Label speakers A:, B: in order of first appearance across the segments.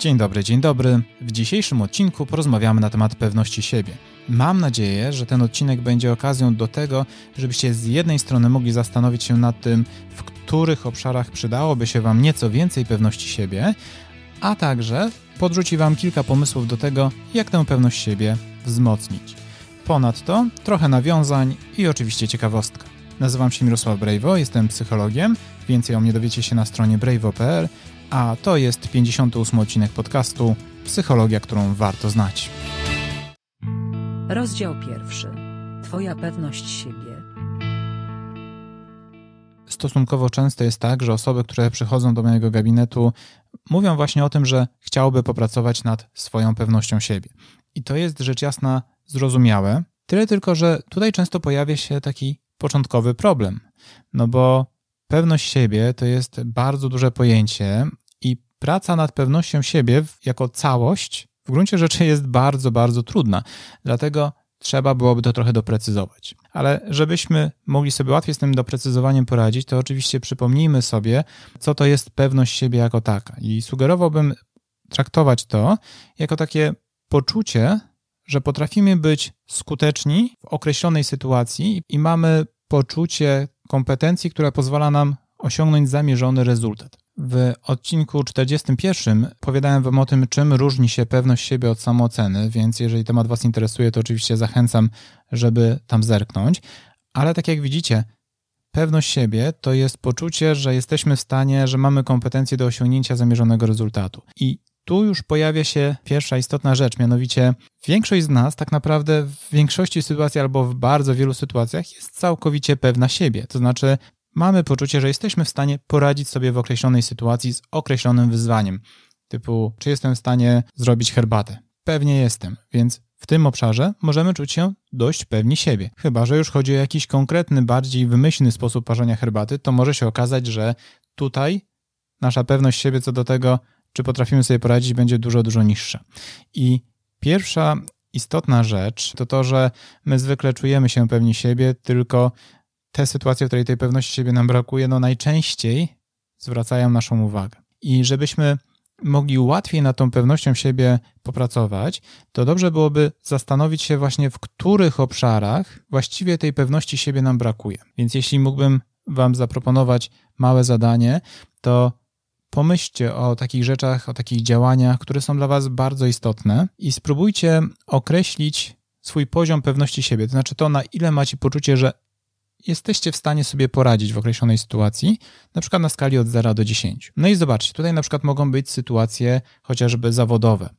A: Dzień dobry, dzień dobry. W dzisiejszym odcinku porozmawiamy na temat pewności siebie. Mam nadzieję, że ten odcinek będzie okazją do tego, żebyście z jednej strony mogli zastanowić się nad tym, w których obszarach przydałoby się Wam nieco więcej pewności siebie, a także podrzuci Wam kilka pomysłów do tego, jak tę pewność siebie wzmocnić. Ponadto trochę nawiązań i oczywiście ciekawostka. Nazywam się Mirosław Brejwo, jestem psychologiem. Więcej o mnie dowiecie się na stronie brejwo.pl, a to jest 58 odcinek podcastu Psychologia, którą warto znać.
B: Rozdział pierwszy. Twoja pewność siebie.
A: Stosunkowo często jest tak, że osoby, które przychodzą do mojego gabinetu, mówią właśnie o tym, że chciałyby popracować nad swoją pewnością siebie. I to jest rzecz jasna zrozumiałe, tyle tylko, że tutaj często pojawia się taki początkowy problem. No bo pewność siebie to jest bardzo duże pojęcie praca nad pewnością siebie jako całość w gruncie rzeczy jest bardzo, bardzo trudna. Dlatego trzeba byłoby to trochę doprecyzować. Ale żebyśmy mogli sobie łatwiej z tym doprecyzowaniem poradzić, to oczywiście przypomnijmy sobie, co to jest pewność siebie jako taka. I sugerowałbym traktować to jako takie poczucie, że potrafimy być skuteczni w określonej sytuacji i mamy poczucie kompetencji, która pozwala nam osiągnąć zamierzony rezultat. W odcinku 41 opowiadałem Wam o tym, czym różni się pewność siebie od samooceny, więc jeżeli temat Was interesuje, to oczywiście zachęcam, żeby tam zerknąć. Ale tak jak widzicie, pewność siebie to jest poczucie, że jesteśmy w stanie, że mamy kompetencje do osiągnięcia zamierzonego rezultatu. I tu już pojawia się pierwsza istotna rzecz, mianowicie większość z nas tak naprawdę w większości sytuacji albo w bardzo wielu sytuacjach jest całkowicie pewna siebie. To znaczy mamy poczucie, że jesteśmy w stanie poradzić sobie w określonej sytuacji z określonym wyzwaniem. Typu, czy jestem w stanie zrobić herbatę? Pewnie jestem, więc w tym obszarze możemy czuć się dość pewni siebie. Chyba, że już chodzi o jakiś konkretny, bardziej wymyślny sposób parzenia herbaty, to może się okazać, że tutaj nasza pewność siebie co do tego, czy potrafimy sobie poradzić, będzie dużo, dużo niższa. I pierwsza istotna rzecz to to, że my zwykle czujemy się pewni siebie, tylko te sytuacje, w której tej pewności siebie nam brakuje, no najczęściej zwracają naszą uwagę. I żebyśmy mogli łatwiej nad tą pewnością siebie popracować, to dobrze byłoby zastanowić się właśnie, w których obszarach właściwie tej pewności siebie nam brakuje. Więc jeśli mógłbym Wam zaproponować małe zadanie, to pomyślcie o takich rzeczach, o takich działaniach, które są dla Was bardzo istotne i spróbujcie określić swój poziom pewności siebie. To znaczy to, na ile macie poczucie, że jesteście w stanie sobie poradzić w określonej sytuacji, na przykład na skali od 0 do 10. No i zobaczcie, tutaj na przykład mogą być sytuacje chociażby zawodowe.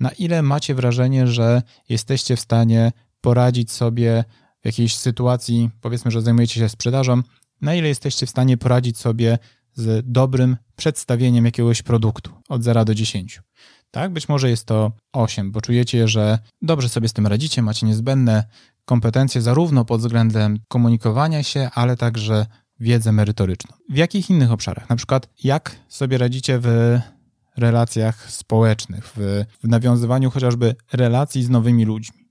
A: Na ile macie wrażenie, że jesteście w stanie poradzić sobie w jakiejś sytuacji, powiedzmy, że zajmujecie się sprzedażą, na ile jesteście w stanie poradzić sobie z dobrym przedstawieniem jakiegoś produktu od 0 do 10. Tak, być może jest to 8, bo czujecie, że dobrze sobie z tym radzicie, macie niezbędne kompetencje zarówno pod względem komunikowania się, ale także wiedzę merytoryczną. W jakich innych obszarach? Na przykład, jak sobie radzicie w relacjach społecznych, w, w nawiązywaniu chociażby relacji z nowymi ludźmi.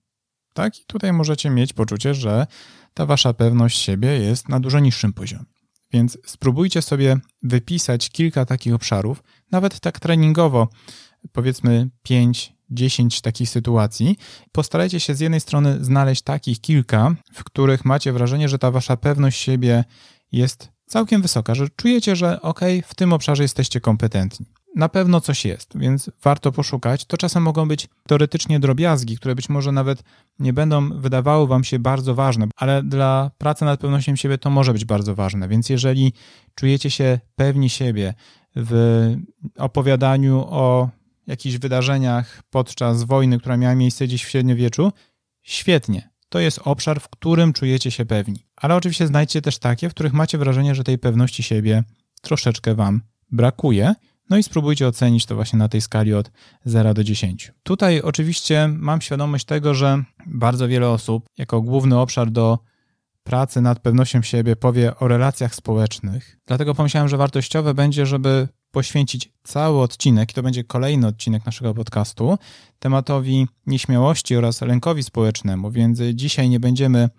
A: Tak? I tutaj możecie mieć poczucie, że ta wasza pewność siebie jest na dużo niższym poziomie. Więc spróbujcie sobie wypisać kilka takich obszarów, nawet tak treningowo, powiedzmy 5, 10 takich sytuacji. Postarajcie się z jednej strony znaleźć takich kilka, w których macie wrażenie, że ta wasza pewność siebie jest całkiem wysoka, że czujecie, że ok, w tym obszarze jesteście kompetentni. Na pewno coś jest, więc warto poszukać. To czasem mogą być teoretycznie drobiazgi, które być może nawet nie będą wydawały Wam się bardzo ważne, ale dla pracy nad pewnością siebie to może być bardzo ważne. Więc jeżeli czujecie się pewni siebie w opowiadaniu o jakichś wydarzeniach podczas wojny, która miała miejsce gdzieś w średniowieczu, świetnie. To jest obszar, w którym czujecie się pewni. Ale oczywiście znajdźcie też takie, w których macie wrażenie, że tej pewności siebie troszeczkę Wam brakuje. No i spróbujcie ocenić to właśnie na tej skali od 0 do 10. Tutaj oczywiście mam świadomość tego, że bardzo wiele osób jako główny obszar do pracy nad pewnością siebie powie o relacjach społecznych. Dlatego pomyślałem, że wartościowe będzie, żeby poświęcić cały odcinek, i to będzie kolejny odcinek naszego podcastu, tematowi nieśmiałości oraz lękowi społecznemu, więc dzisiaj nie będziemy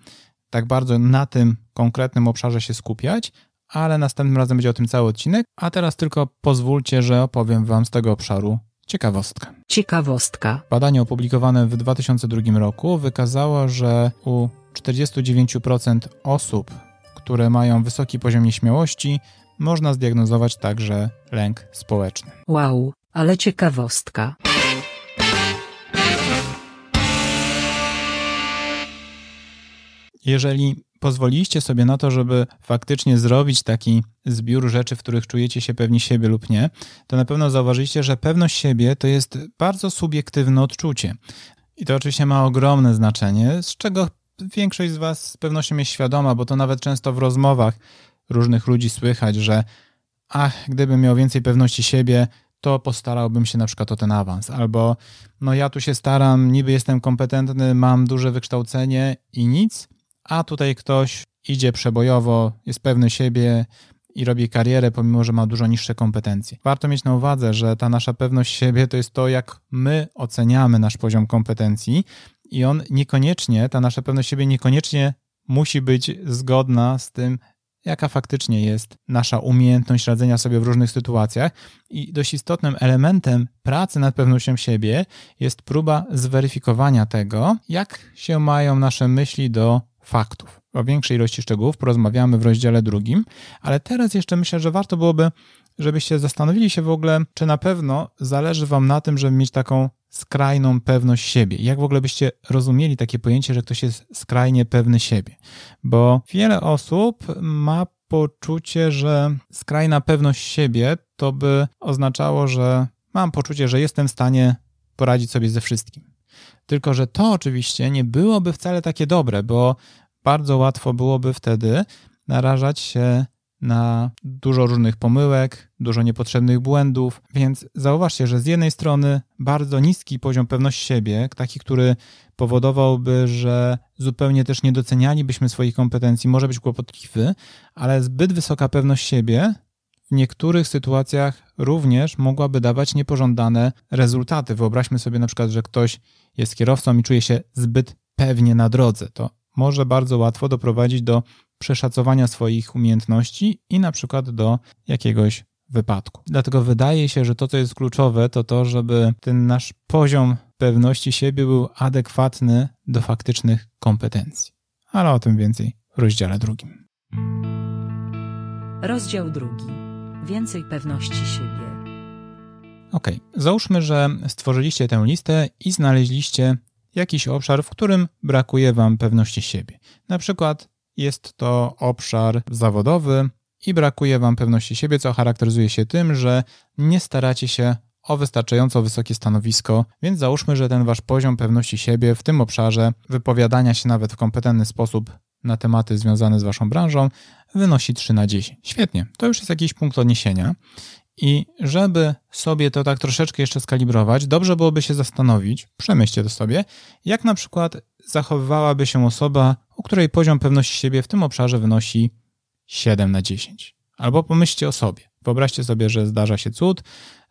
A: tak bardzo na tym konkretnym obszarze się skupiać, ale następnym razem będzie o tym cały odcinek, a teraz tylko pozwólcie, że opowiem Wam z tego obszaru ciekawostka.
B: Ciekawostka.
A: Badanie opublikowane w 2002 roku wykazało, że u 49% osób, które mają wysoki poziom nieśmiałości, można zdiagnozować także lęk społeczny.
B: Wow, ale ciekawostka.
A: Jeżeli pozwoliliście sobie na to, żeby faktycznie zrobić taki zbiór rzeczy, w których czujecie się pewni siebie lub nie, to na pewno zauważyliście, że pewność siebie to jest bardzo subiektywne odczucie. I to oczywiście ma ogromne znaczenie, z czego większość z Was z pewnością jest świadoma, bo to nawet często w rozmowach różnych ludzi słychać, że ach, gdybym miał więcej pewności siebie, to postarałbym się na przykład o ten awans. Albo no ja tu się staram, niby jestem kompetentny, mam duże wykształcenie i nic, a tutaj ktoś idzie przebojowo, jest pewny siebie i robi karierę, pomimo że ma dużo niższe kompetencje. Warto mieć na uwadze, że ta nasza pewność siebie to jest to, jak my oceniamy nasz poziom kompetencji i on niekoniecznie, ta nasza pewność siebie niekoniecznie musi być zgodna z tym, jaka faktycznie jest nasza umiejętność radzenia sobie w różnych sytuacjach. I dość istotnym elementem pracy nad pewnością siebie jest próba zweryfikowania tego, jak się mają nasze myśli do faktów. O większej ilości szczegółów porozmawiamy w rozdziale drugim, ale teraz jeszcze myślę, że warto byłoby, żebyście zastanowili się w ogóle, czy na pewno zależy Wam na tym, żeby mieć taką skrajną pewność siebie. Jak w ogóle byście rozumieli takie pojęcie, że ktoś jest skrajnie pewny siebie? Bo wiele osób ma poczucie, że skrajna pewność siebie to by oznaczało, że mam poczucie, że jestem w stanie poradzić sobie ze wszystkim. Tylko, że to oczywiście nie byłoby wcale takie dobre, bo bardzo łatwo byłoby wtedy narażać się na dużo różnych pomyłek, dużo niepotrzebnych błędów, więc zauważcie, że z jednej strony bardzo niski poziom pewności siebie, taki, który powodowałby, że zupełnie też nie docenialibyśmy swoich kompetencji, może być kłopotliwy, ale zbyt wysoka pewność siebie w niektórych sytuacjach również mogłaby dawać niepożądane rezultaty. Wyobraźmy sobie na przykład, że ktoś jest kierowcą i czuje się zbyt pewnie na drodze. To może bardzo łatwo doprowadzić do przeszacowania swoich umiejętności i na przykład do jakiegoś wypadku. Dlatego wydaje się, że to, co jest kluczowe, to to, żeby ten nasz poziom pewności siebie był adekwatny do faktycznych kompetencji. Ale o tym więcej w rozdziale drugim.
B: Rozdział drugi. Więcej pewności siebie.
A: Ok, załóżmy, że stworzyliście tę listę i znaleźliście jakiś obszar, w którym brakuje Wam pewności siebie. Na przykład jest to obszar zawodowy i brakuje Wam pewności siebie, co charakteryzuje się tym, że nie staracie się o wystarczająco wysokie stanowisko, więc załóżmy, że ten Wasz poziom pewności siebie w tym obszarze, wypowiadania się nawet w kompetentny sposób na tematy związane z Waszą branżą, wynosi 3 na 10. Świetnie, to już jest jakiś punkt odniesienia. I żeby sobie to tak troszeczkę jeszcze skalibrować, dobrze byłoby się zastanowić, przemyślcie to sobie, jak na przykład zachowywałaby się osoba, u której poziom pewności siebie w tym obszarze wynosi 7 na 10. Albo pomyślcie o sobie. Wyobraźcie sobie, że zdarza się cud,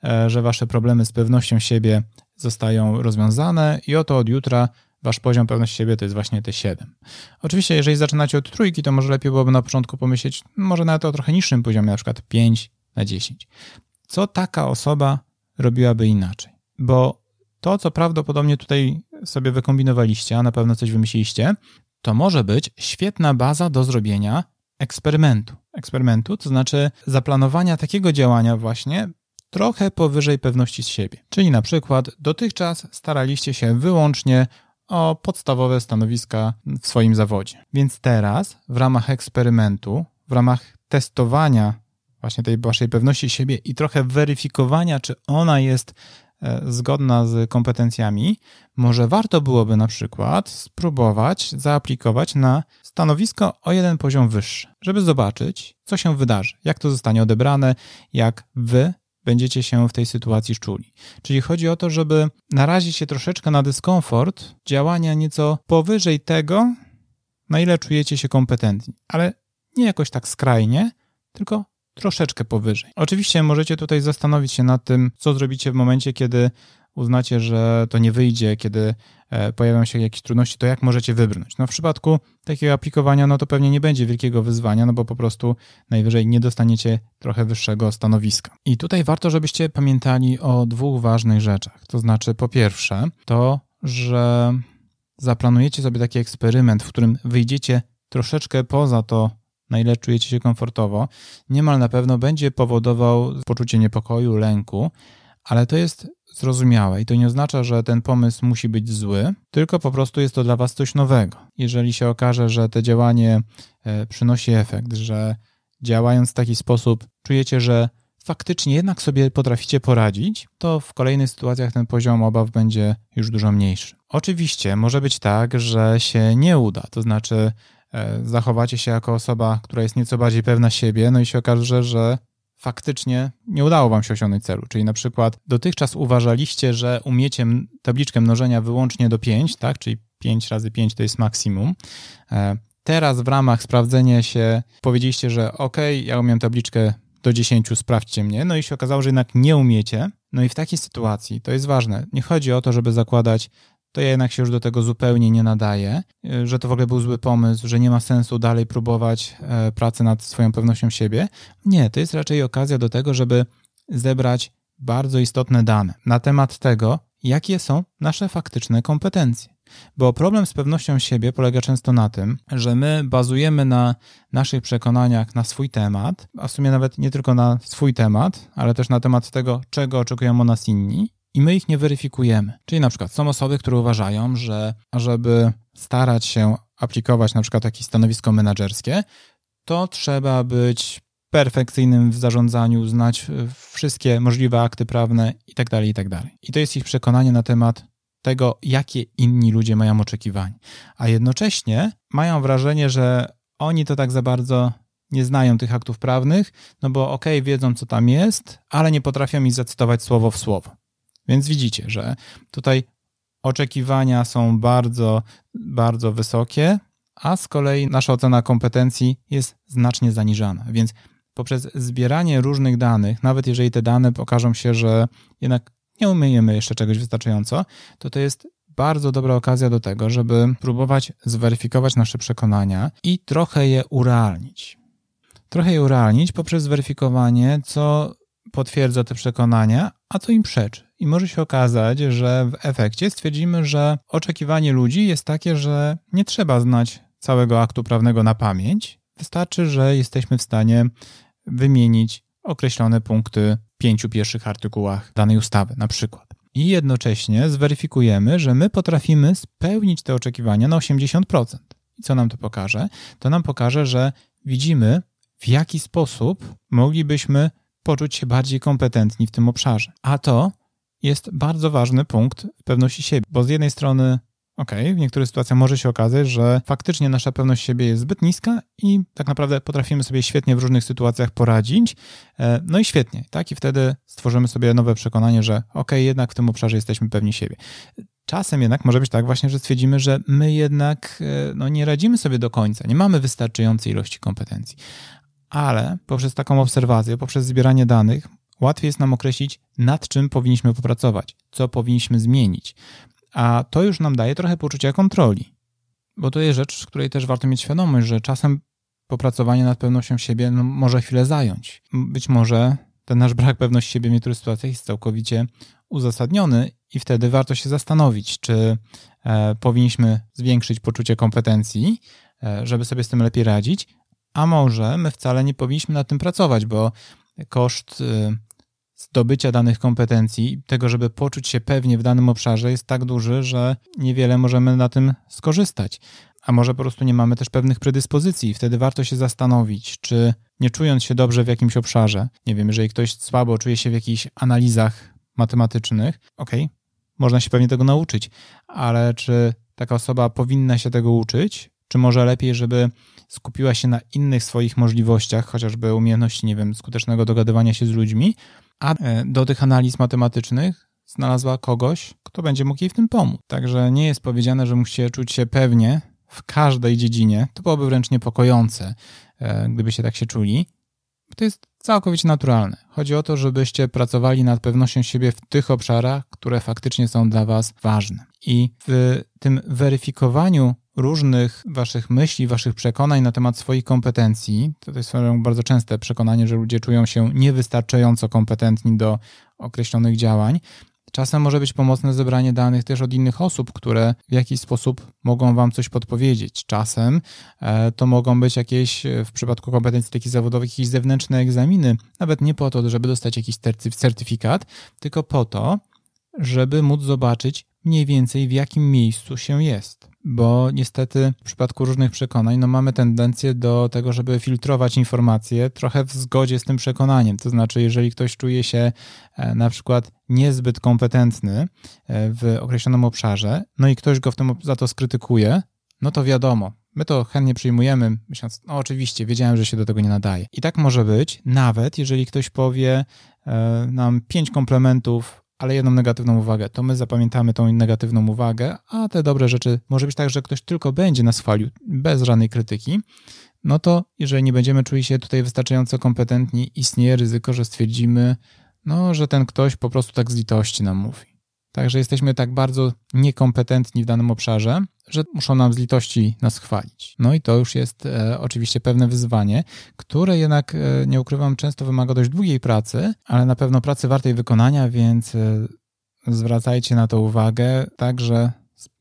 A: e, że wasze problemy z pewnością siebie zostają rozwiązane i oto od jutra wasz poziom pewności siebie to jest właśnie te 7. Oczywiście, jeżeli zaczynacie od trójki, to może lepiej byłoby na początku pomyśleć, może nawet o trochę niższym poziomie, na przykład 5 na 10. Co taka osoba robiłaby inaczej? Bo to, co prawdopodobnie tutaj sobie wykombinowaliście, a na pewno coś wymyśliliście, to może być świetna baza do zrobienia eksperymentu. Eksperymentu, to znaczy zaplanowania takiego działania właśnie trochę powyżej pewności z siebie. Czyli na przykład dotychczas staraliście się wyłącznie o podstawowe stanowiska w swoim zawodzie. Więc teraz w ramach eksperymentu, w ramach testowania właśnie tej waszej pewności siebie i trochę weryfikowania, czy ona jest zgodna z kompetencjami, może warto byłoby na przykład spróbować zaaplikować na stanowisko o jeden poziom wyższy, żeby zobaczyć, co się wydarzy, jak to zostanie odebrane, jak wy będziecie się w tej sytuacji czuli. Czyli chodzi o to, żeby narazić się troszeczkę na dyskomfort działania nieco powyżej tego, na ile czujecie się kompetentni, ale nie jakoś tak skrajnie, tylko troszeczkę powyżej. Oczywiście możecie tutaj zastanowić się nad tym, co zrobicie w momencie, kiedy uznacie, że to nie wyjdzie, kiedy e, pojawią się jakieś trudności, to jak możecie wybrnąć? No w przypadku takiego aplikowania, no to pewnie nie będzie wielkiego wyzwania, no bo po prostu najwyżej nie dostaniecie trochę wyższego stanowiska. I tutaj warto, żebyście pamiętali o dwóch ważnych rzeczach. To znaczy, po pierwsze, to, że zaplanujecie sobie taki eksperyment, w którym wyjdziecie troszeczkę poza to, na ile czujecie się komfortowo, niemal na pewno będzie powodował poczucie niepokoju, lęku, ale to jest zrozumiałe i to nie oznacza, że ten pomysł musi być zły, tylko po prostu jest to dla Was coś nowego. Jeżeli się okaże, że to działanie e, przynosi efekt, że działając w taki sposób czujecie, że faktycznie jednak sobie potraficie poradzić, to w kolejnych sytuacjach ten poziom obaw będzie już dużo mniejszy. Oczywiście może być tak, że się nie uda, to znaczy zachowacie się jako osoba, która jest nieco bardziej pewna siebie, no i się okaże, że faktycznie nie udało wam się osiągnąć celu. Czyli na przykład dotychczas uważaliście, że umiecie tabliczkę mnożenia wyłącznie do 5, tak? Czyli 5 razy 5 to jest maksimum. E, teraz w ramach sprawdzenia się powiedzieliście, że ok, ja umiem tabliczkę do 10, sprawdźcie mnie. No i się okazało, że jednak nie umiecie. No i w takiej sytuacji, to jest ważne, nie chodzi o to, żeby zakładać to ja jednak się już do tego zupełnie nie nadaję, y, że to w ogóle był zły pomysł, że nie ma sensu dalej próbować e, pracy nad swoją pewnością siebie. Nie, to jest raczej okazja do tego, żeby zebrać bardzo istotne dane na temat tego, jakie są nasze faktyczne kompetencje. Bo problem z pewnością siebie polega często na tym, że my bazujemy na naszych przekonaniach na swój temat, a w sumie nawet nie tylko na swój temat, ale też na temat tego, czego oczekują o nas inni i my ich nie weryfikujemy. Czyli na przykład są osoby, które uważają, że żeby starać się aplikować na przykład jakieś stanowisko menedżerskie, to trzeba być perfekcyjnym w zarządzaniu, znać wszystkie możliwe akty prawne itd., tak itd. Tak I to jest ich przekonanie na temat tego, jakie inni ludzie mają oczekiwania. A jednocześnie mają wrażenie, że oni to tak za bardzo nie znają tych aktów prawnych, no bo okej, okay, wiedzą co tam jest, ale nie potrafią mi zacytować słowo w słowo. Więc widzicie, że tutaj oczekiwania są bardzo, bardzo wysokie, a z kolei nasza ocena kompetencji jest znacznie zaniżana. Więc poprzez zbieranie różnych danych, nawet jeżeli te dane pokażą się, że jednak nie umiejemy jeszcze czegoś wystarczająco, to to jest bardzo dobra okazja do tego, żeby próbować zweryfikować nasze przekonania i trochę je urealnić. Trochę je urealnić poprzez zweryfikowanie, co potwierdza te przekonania, a co im przeczy. I może się okazać, że w efekcie stwierdzimy, że oczekiwanie ludzi jest takie, że nie trzeba znać całego aktu prawnego na pamięć. Wystarczy, że jesteśmy w stanie wymienić określone punkty w pięciu pierwszych artykułach danej ustawy, na przykład. I jednocześnie zweryfikujemy, że my potrafimy spełnić te oczekiwania na 80%. I co nam to pokaże? To nam pokaże, że widzimy, w jaki sposób moglibyśmy poczuć się bardziej kompetentni w tym obszarze. A to jest bardzo ważny punkt pewności siebie, bo z jednej strony OK, w niektórych sytuacjach może się okazać, że faktycznie nasza pewność siebie jest zbyt niska i tak naprawdę potrafimy sobie świetnie w różnych sytuacjach poradzić. E, no i świetnie, tak? I wtedy stworzymy sobie nowe przekonanie, że OK, jednak w tym obszarze jesteśmy pewni siebie. Czasem jednak może być tak właśnie, że stwierdzimy, że my jednak e, no, nie radzimy sobie do końca, nie mamy wystarczającej ilości kompetencji. Ale poprzez taką obserwację, poprzez zbieranie danych, łatwiej jest nam określić, nad czym powinniśmy popracować, co powinniśmy zmienić. A to już nam daje trochę poczucia kontroli. Bo to jest rzecz, której też warto mieć świadomość, że czasem popracowanie nad pewnością siebie no, może chwilę zająć. Być może ten nasz brak pewności siebie w niektórych sytuacjach jest całkowicie uzasadniony i wtedy warto się zastanowić, czy e, powinniśmy zwiększyć poczucie kompetencji, e, żeby sobie z tym lepiej radzić, a może my wcale nie powinniśmy nad tym pracować, bo koszt y, zdobycia danych kompetencji, tego, żeby poczuć się pewnie w danym obszarze, jest tak duży, że niewiele możemy na tym skorzystać. A może po prostu nie mamy też pewnych predyspozycji. Wtedy warto się zastanowić, czy nie czując się dobrze w jakimś obszarze, nie wiem, jeżeli ktoś słabo czuje się w jakichś analizach matematycznych, okej, okay, można się pewnie tego nauczyć, ale czy taka osoba powinna się tego uczyć, czy może lepiej, żeby skupiła się na innych swoich możliwościach, chociażby umiejętności, nie wiem, skutecznego dogadywania się z ludźmi, a e, do tych analiz matematycznych znalazła kogoś, kto będzie mógł jej w tym pomóc. Także nie jest powiedziane, że musicie czuć się pewnie w każdej dziedzinie. To byłoby wręcz niepokojące, e, gdyby się tak się czuli. To jest całkowicie naturalne. Chodzi o to, żebyście pracowali nad pewnością siebie w tych obszarach, które faktycznie są dla Was ważne. I w tym weryfikowaniu różnych Waszych myśli, Waszych przekonań na temat swoich kompetencji, to jest bardzo częste przekonanie, że ludzie czują się niewystarczająco kompetentni do określonych działań, Czasem może być pomocne zebranie danych też od innych osób, które w jakiś sposób mogą Wam coś podpowiedzieć. Czasem e, to mogą być jakieś, e, w przypadku kompetencji takich zawodowych, jakieś zewnętrzne egzaminy, nawet nie po to, żeby dostać jakiś certyfikat, tylko po to, żeby móc zobaczyć mniej więcej w jakim miejscu się jest bo niestety w przypadku różnych przekonań no mamy tendencję do tego, żeby filtrować informacje trochę w zgodzie z tym przekonaniem. To znaczy, jeżeli ktoś czuje się e, na przykład niezbyt kompetentny e, w określonym obszarze, no i ktoś go w tym za to skrytykuje, no to wiadomo, My to chętnie przyjmujemy, myśląc, no oczywiście, wiedziałem, że się do tego nie nadaje. I tak może być, nawet jeżeli ktoś powie e, nam pięć komplementów ale jedną negatywną uwagę, to my zapamiętamy tą negatywną uwagę, a te dobre rzeczy może być tak, że ktoś tylko będzie nas chwalił bez żadnej krytyki, no to jeżeli nie będziemy czuli się tutaj wystarczająco kompetentni, istnieje ryzyko, że stwierdzimy, no, że ten ktoś po prostu tak z litości nam mówi. Także jesteśmy tak bardzo niekompetentni w danym obszarze, że muszą nam z litości nas chwalić. No i to już jest e, oczywiście pewne wyzwanie, które jednak, e, nie ukrywam, często wymaga dość długiej pracy, ale na pewno pracy wartej wykonania, więc e, zwracajcie na to uwagę. Także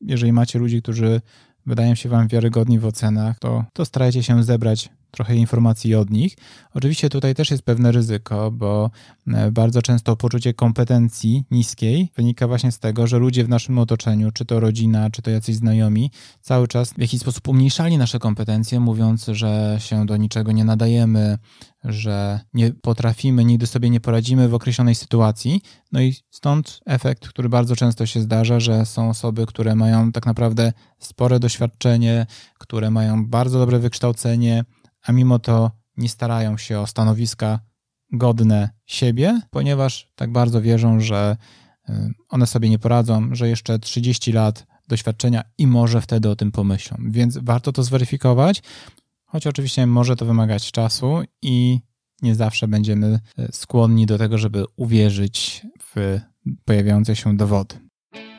A: jeżeli macie ludzi, którzy wydają się Wam wiarygodni w ocenach, to, to starajcie się zebrać trochę informacji od nich. Oczywiście tutaj też jest pewne ryzyko, bo e, bardzo często poczucie kompetencji niskiej wynika właśnie z tego, że ludzie w naszym otoczeniu, czy to rodzina, czy to jacyś znajomi, cały czas w jakiś sposób umniejszali nasze kompetencje, mówiąc, że się do niczego nie nadajemy, że nie potrafimy, nigdy sobie nie poradzimy w określonej sytuacji. No i stąd efekt, który bardzo często się zdarza, że są osoby, które mają tak naprawdę spore doświadczenie, które mają bardzo dobre wykształcenie, a mimo to nie starają się o stanowiska godne siebie, ponieważ tak bardzo wierzą, że y, one sobie nie poradzą, że jeszcze 30 lat doświadczenia i może wtedy o tym pomyślą. Więc warto to zweryfikować, choć oczywiście może to wymagać czasu i nie zawsze będziemy y, skłonni do tego, żeby uwierzyć w pojawiające się dowody.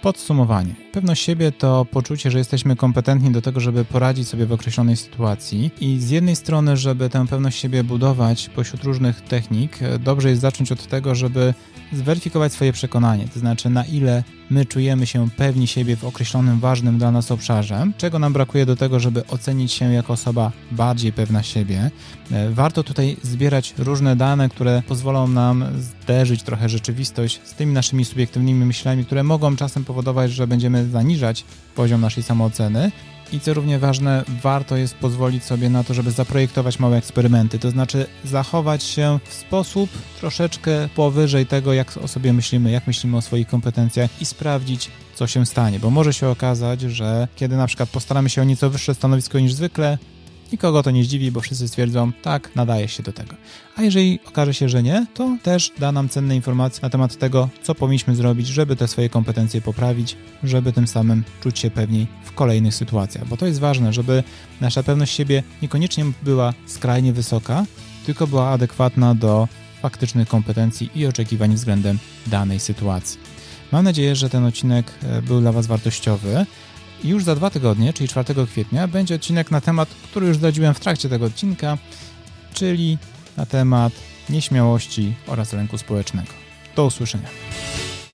A: Podsumowanie. Pewność siebie to poczucie, że jesteśmy kompetentni do tego, żeby poradzić sobie w określonej sytuacji i z jednej strony, żeby tę pewność siebie budować pośród różnych technik, dobrze jest zacząć od tego, żeby zweryfikować swoje przekonanie, to znaczy na ile my czujemy się pewni siebie w określonym ważnym dla nas obszarze, czego nam brakuje do tego, żeby ocenić się jako osoba bardziej pewna siebie. E, warto tutaj zbierać różne dane, które pozwolą nam zderzyć trochę rzeczywistość z tymi naszymi subiektywnymi myślami, które mogą czasem powodować, że będziemy zaniżać poziom naszej samooceny, i co równie ważne, warto jest pozwolić sobie na to, żeby zaprojektować małe eksperymenty, to znaczy zachować się w sposób troszeczkę powyżej tego, jak o sobie myślimy, jak myślimy o swoich kompetencjach i sprawdzić, co się stanie, bo może się okazać, że kiedy na przykład postaramy się o nieco wyższe stanowisko niż zwykle, Nikogo to nie zdziwi, bo wszyscy stwierdzą, tak, nadaje się do tego. A jeżeli okaże się, że nie, to też da nam cenne informacje na temat tego, co powinniśmy zrobić, żeby te swoje kompetencje poprawić, żeby tym samym czuć się pewniej w kolejnych sytuacjach. Bo to jest ważne, żeby nasza pewność siebie niekoniecznie była skrajnie wysoka, tylko była adekwatna do faktycznych kompetencji i oczekiwań względem danej sytuacji. Mam nadzieję, że ten odcinek e, był dla Was wartościowy. I już za dwa tygodnie, czyli 4 kwietnia, będzie odcinek na temat, który już zdradziłem w trakcie tego odcinka, czyli na temat nieśmiałości oraz lęku społecznego. Do usłyszenia.